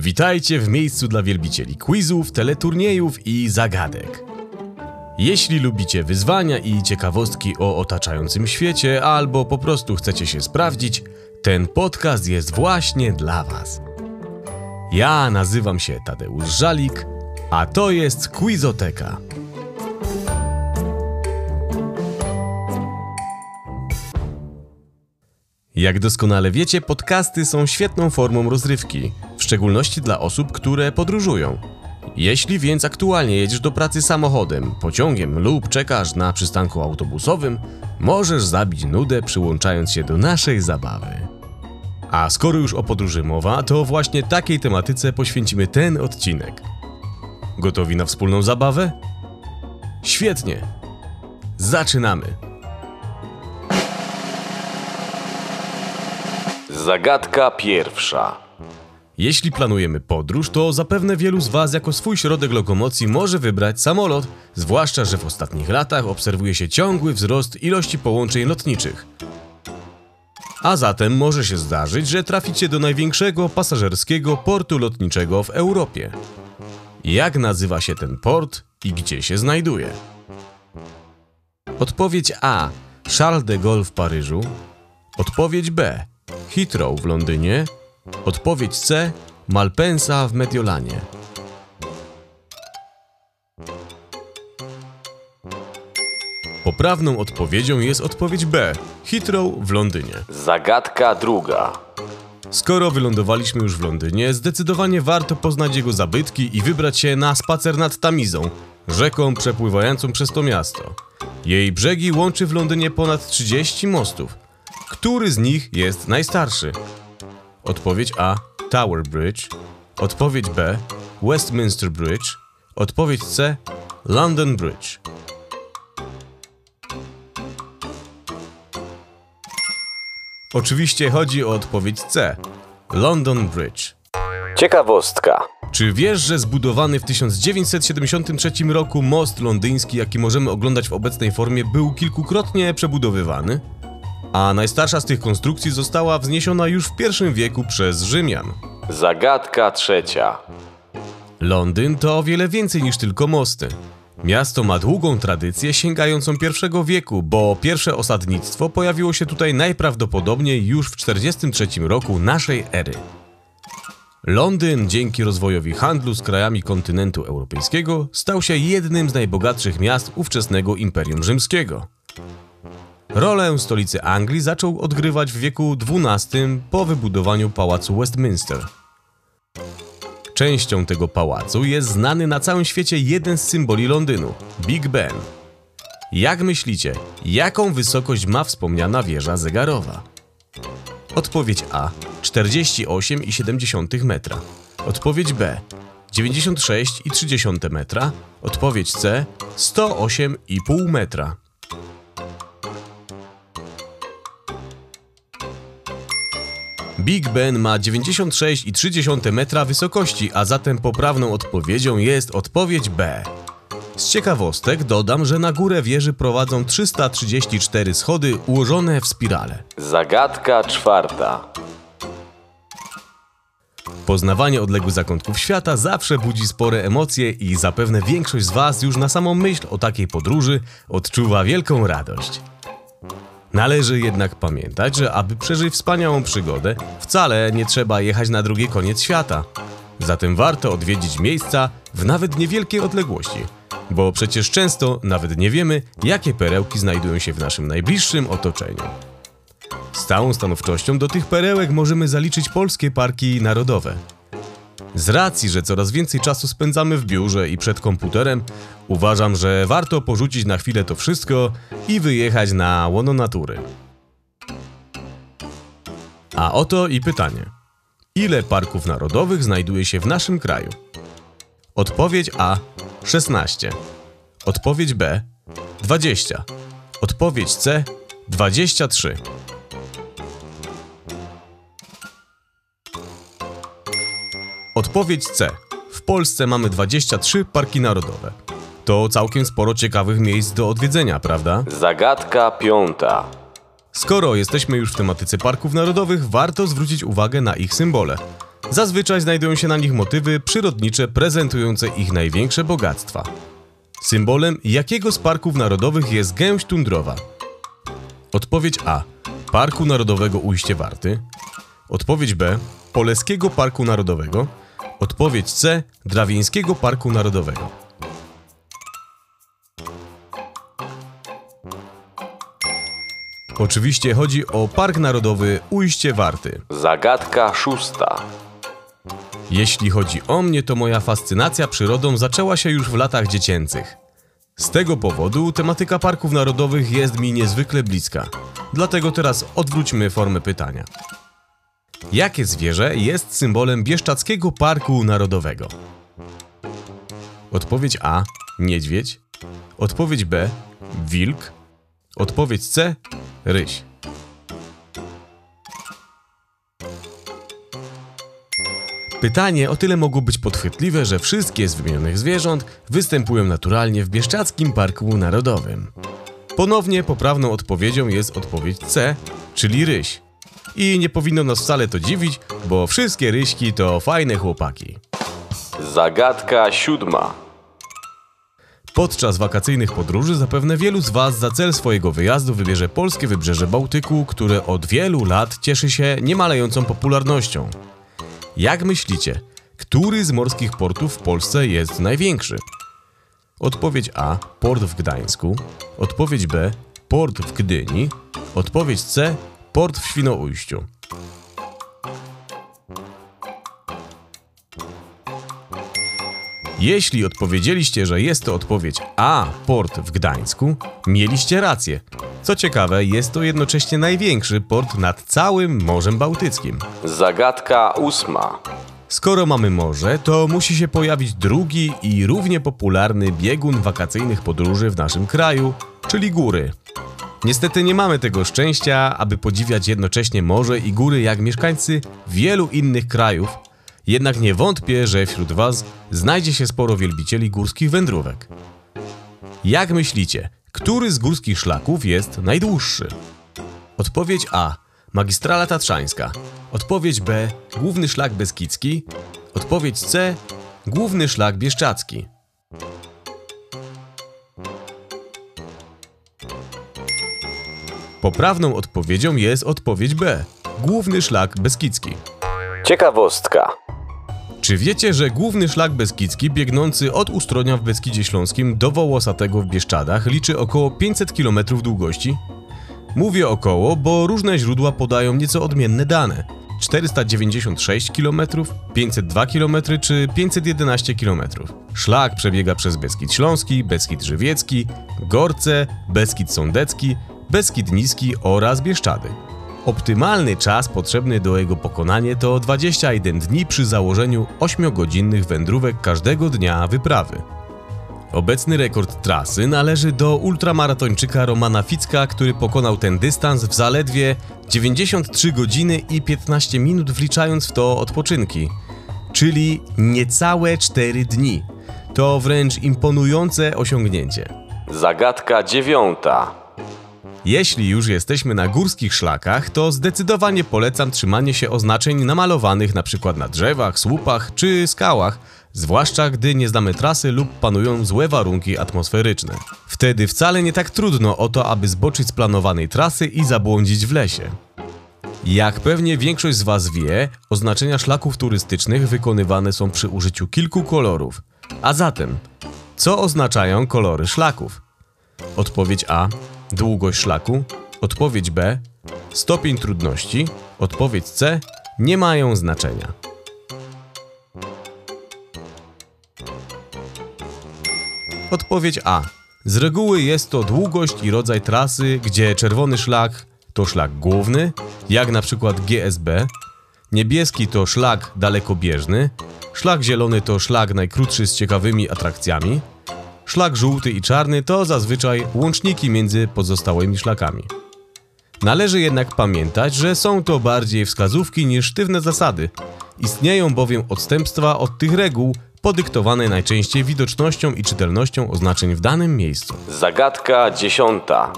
Witajcie w miejscu dla wielbicieli quizów, teleturniejów i zagadek. Jeśli lubicie wyzwania i ciekawostki o otaczającym świecie, albo po prostu chcecie się sprawdzić, ten podcast jest właśnie dla Was. Ja nazywam się Tadeusz Żalik, a to jest Quizoteka. Jak doskonale wiecie, podcasty są świetną formą rozrywki, szczególności dla osób, które podróżują. Jeśli więc aktualnie jedziesz do pracy samochodem, pociągiem lub czekasz na przystanku autobusowym, możesz zabić nudę przyłączając się do naszej zabawy. A skoro już o podróży mowa, to właśnie takiej tematyce poświęcimy ten odcinek. Gotowi na wspólną zabawę? Świetnie! Zaczynamy! Zagadka pierwsza. Jeśli planujemy podróż, to zapewne wielu z Was jako swój środek lokomocji może wybrać samolot, zwłaszcza, że w ostatnich latach obserwuje się ciągły wzrost ilości połączeń lotniczych. A zatem może się zdarzyć, że traficie do największego pasażerskiego portu lotniczego w Europie. Jak nazywa się ten port i gdzie się znajduje? Odpowiedź A. Charles de Gaulle w Paryżu. Odpowiedź B. Heathrow w Londynie. Odpowiedź C. Malpensa w Mediolanie. Poprawną odpowiedzią jest odpowiedź B. Heathrow w Londynie. Zagadka druga. Skoro wylądowaliśmy już w Londynie, zdecydowanie warto poznać jego zabytki i wybrać się na spacer nad Tamizą, rzeką przepływającą przez to miasto. Jej brzegi łączy w Londynie ponad 30 mostów. Który z nich jest najstarszy? Odpowiedź A. Tower Bridge. Odpowiedź B. Westminster Bridge. Odpowiedź C. London Bridge. Oczywiście chodzi o odpowiedź C. London Bridge. Ciekawostka. Czy wiesz, że zbudowany w 1973 roku most londyński, jaki możemy oglądać w obecnej formie, był kilkukrotnie przebudowywany? A najstarsza z tych konstrukcji została wzniesiona już w I wieku przez Rzymian. Zagadka trzecia. Londyn to o wiele więcej niż tylko mosty. Miasto ma długą tradycję sięgającą I wieku, bo pierwsze osadnictwo pojawiło się tutaj najprawdopodobniej już w 43 roku naszej ery. Londyn dzięki rozwojowi handlu z krajami kontynentu europejskiego stał się jednym z najbogatszych miast ówczesnego Imperium Rzymskiego. Rolę stolicy Anglii zaczął odgrywać w wieku XII po wybudowaniu pałacu Westminster. Częścią tego pałacu jest znany na całym świecie jeden z symboli Londynu Big Ben. Jak myślicie, jaką wysokość ma wspomniana wieża zegarowa? Odpowiedź A 48,7 metra. Odpowiedź B 96,3 metra. Odpowiedź C 108,5 metra. Big Ben ma 96,3 metra wysokości, a zatem poprawną odpowiedzią jest odpowiedź B. Z ciekawostek dodam, że na górę wieży prowadzą 334 schody ułożone w spirale. Zagadka czwarta. Poznawanie odległych zakątków świata zawsze budzi spore emocje i zapewne większość z Was już na samą myśl o takiej podróży odczuwa wielką radość. Należy jednak pamiętać, że aby przeżyć wspaniałą przygodę, wcale nie trzeba jechać na drugi koniec świata. Zatem warto odwiedzić miejsca w nawet niewielkiej odległości, bo przecież często nawet nie wiemy, jakie perełki znajdują się w naszym najbliższym otoczeniu. Z całą stanowczością do tych perełek możemy zaliczyć polskie parki narodowe. Z racji, że coraz więcej czasu spędzamy w biurze i przed komputerem, uważam, że warto porzucić na chwilę to wszystko i wyjechać na łono natury. A oto i pytanie. Ile parków narodowych znajduje się w naszym kraju? Odpowiedź A 16. Odpowiedź B 20. Odpowiedź C 23. Odpowiedź C. W Polsce mamy 23 parki narodowe. To całkiem sporo ciekawych miejsc do odwiedzenia, prawda? Zagadka piąta. Skoro jesteśmy już w tematyce parków narodowych, warto zwrócić uwagę na ich symbole. Zazwyczaj znajdują się na nich motywy przyrodnicze prezentujące ich największe bogactwa. Symbolem jakiego z parków narodowych jest gęś tundrowa? Odpowiedź A. Parku Narodowego Ujście Warty. Odpowiedź B. Poleskiego Parku Narodowego. Odpowiedź C. Drawieńskiego Parku Narodowego. Oczywiście chodzi o Park Narodowy Ujście Warty. Zagadka szósta. Jeśli chodzi o mnie, to moja fascynacja przyrodą zaczęła się już w latach dziecięcych. Z tego powodu tematyka parków narodowych jest mi niezwykle bliska. Dlatego teraz odwróćmy formę pytania. Jakie zwierzę jest symbolem Bieszczackiego Parku Narodowego? Odpowiedź A. Niedźwiedź. Odpowiedź B. Wilk. Odpowiedź C. Ryś. Pytanie o tyle mogło być podchwytliwe, że wszystkie z wymienionych zwierząt występują naturalnie w Bieszczackim Parku Narodowym. Ponownie poprawną odpowiedzią jest odpowiedź C, czyli ryś. I nie powinno nas wcale to dziwić, bo wszystkie ryśki to fajne chłopaki. Zagadka siódma. Podczas wakacyjnych podróży zapewne wielu z Was za cel swojego wyjazdu wybierze polskie wybrzeże Bałtyku, które od wielu lat cieszy się niemalejącą popularnością. Jak myślicie, który z morskich portów w Polsce jest największy? Odpowiedź A. Port w Gdańsku. Odpowiedź B. Port w Gdyni. Odpowiedź C. Port w Świnoujściu. Jeśli odpowiedzieliście, że jest to odpowiedź A, port w Gdańsku, mieliście rację. Co ciekawe, jest to jednocześnie największy port nad całym Morzem Bałtyckim. Zagadka ósma. Skoro mamy morze, to musi się pojawić drugi i równie popularny biegun wakacyjnych podróży w naszym kraju, czyli góry. Niestety nie mamy tego szczęścia, aby podziwiać jednocześnie morze i góry jak mieszkańcy wielu innych krajów, jednak nie wątpię, że wśród Was znajdzie się sporo wielbicieli górskich wędrówek. Jak myślicie, który z górskich szlaków jest najdłuższy? Odpowiedź A. Magistrala Tatrzańska. Odpowiedź B. Główny szlak Beskidzki. Odpowiedź C. Główny szlak Bieszczacki. Poprawną odpowiedzią jest odpowiedź B. Główny szlak Beskidzki. Ciekawostka. Czy wiecie, że główny szlak Beskidzki biegnący od Ustronia w Beskidzie Śląskim do Wołosatego w Bieszczadach liczy około 500 km długości? Mówię około, bo różne źródła podają nieco odmienne dane. 496 km, 502 km czy 511 km. Szlak przebiega przez Beskid Śląski, Beskid Żywiecki, Gorce, Beskid Sądecki, Beskid Niski oraz Bieszczady. Optymalny czas potrzebny do jego pokonania to 21 dni przy założeniu 8-godzinnych wędrówek każdego dnia wyprawy. Obecny rekord trasy należy do ultramaratończyka Romana Ficka, który pokonał ten dystans w zaledwie 93 godziny i 15 minut wliczając w to odpoczynki, czyli niecałe 4 dni. To wręcz imponujące osiągnięcie. Zagadka dziewiąta. Jeśli już jesteśmy na górskich szlakach, to zdecydowanie polecam trzymanie się oznaczeń namalowanych np. na drzewach, słupach czy skałach, zwłaszcza gdy nie znamy trasy lub panują złe warunki atmosferyczne. Wtedy wcale nie tak trudno o to, aby zboczyć z planowanej trasy i zabłądzić w lesie. Jak pewnie większość z Was wie, oznaczenia szlaków turystycznych wykonywane są przy użyciu kilku kolorów. A zatem, co oznaczają kolory szlaków? Odpowiedź A. Długość szlaku. Odpowiedź B. Stopień trudności. Odpowiedź C. Nie mają znaczenia. Odpowiedź A. Z reguły jest to długość i rodzaj trasy, gdzie czerwony szlak to szlak główny, jak na przykład GSB, niebieski to szlak dalekobieżny, szlak zielony to szlak najkrótszy z ciekawymi atrakcjami, Szlak żółty i czarny to zazwyczaj łączniki między pozostałymi szlakami. Należy jednak pamiętać, że są to bardziej wskazówki niż sztywne zasady. Istnieją bowiem odstępstwa od tych reguł, podyktowane najczęściej widocznością i czytelnością oznaczeń w danym miejscu. Zagadka dziesiąta.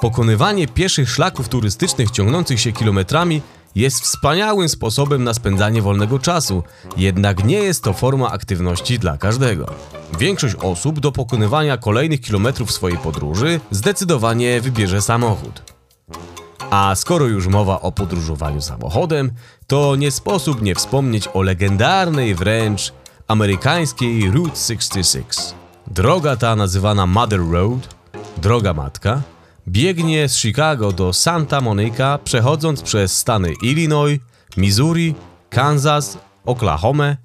Pokonywanie pieszych szlaków turystycznych ciągnących się kilometrami jest wspaniałym sposobem na spędzanie wolnego czasu, jednak nie jest to forma aktywności dla każdego. Większość osób do pokonywania kolejnych kilometrów swojej podróży zdecydowanie wybierze samochód. A skoro już mowa o podróżowaniu samochodem, to nie sposób nie wspomnieć o legendarnej wręcz amerykańskiej Route 66. Droga ta nazywana Mother Road, droga matka, biegnie z Chicago do Santa Monica, przechodząc przez stany Illinois, Missouri, Kansas, Oklahoma,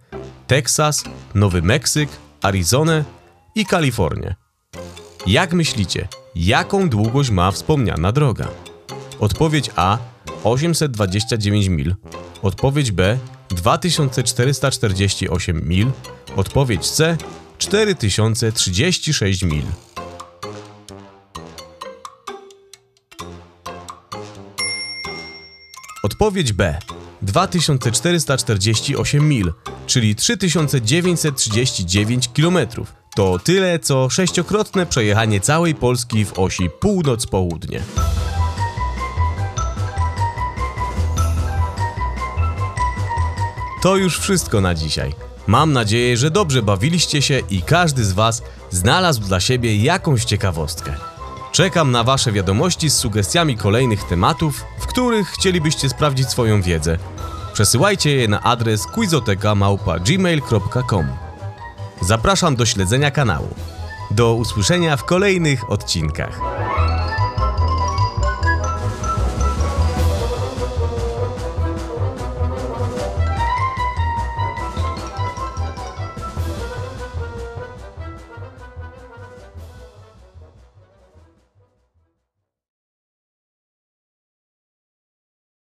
Teksas, Nowy Meksyk, Arizonę i Kalifornię. Jak myślicie, jaką długość ma wspomniana droga? Odpowiedź A 829 mil, odpowiedź B 2448 mil, odpowiedź C 4036 mil. Odpowiedź B 2448 mil, czyli 3939 km. To tyle co sześciokrotne przejechanie całej Polski w osi północ-południe. To już wszystko na dzisiaj. Mam nadzieję, że dobrze bawiliście się i każdy z Was znalazł dla siebie jakąś ciekawostkę. Czekam na Wasze wiadomości z sugestiami kolejnych tematów, w których chcielibyście sprawdzić swoją wiedzę. Przesyłajcie je na adres quizoteka.gmail.com Zapraszam do śledzenia kanału. Do usłyszenia w kolejnych odcinkach.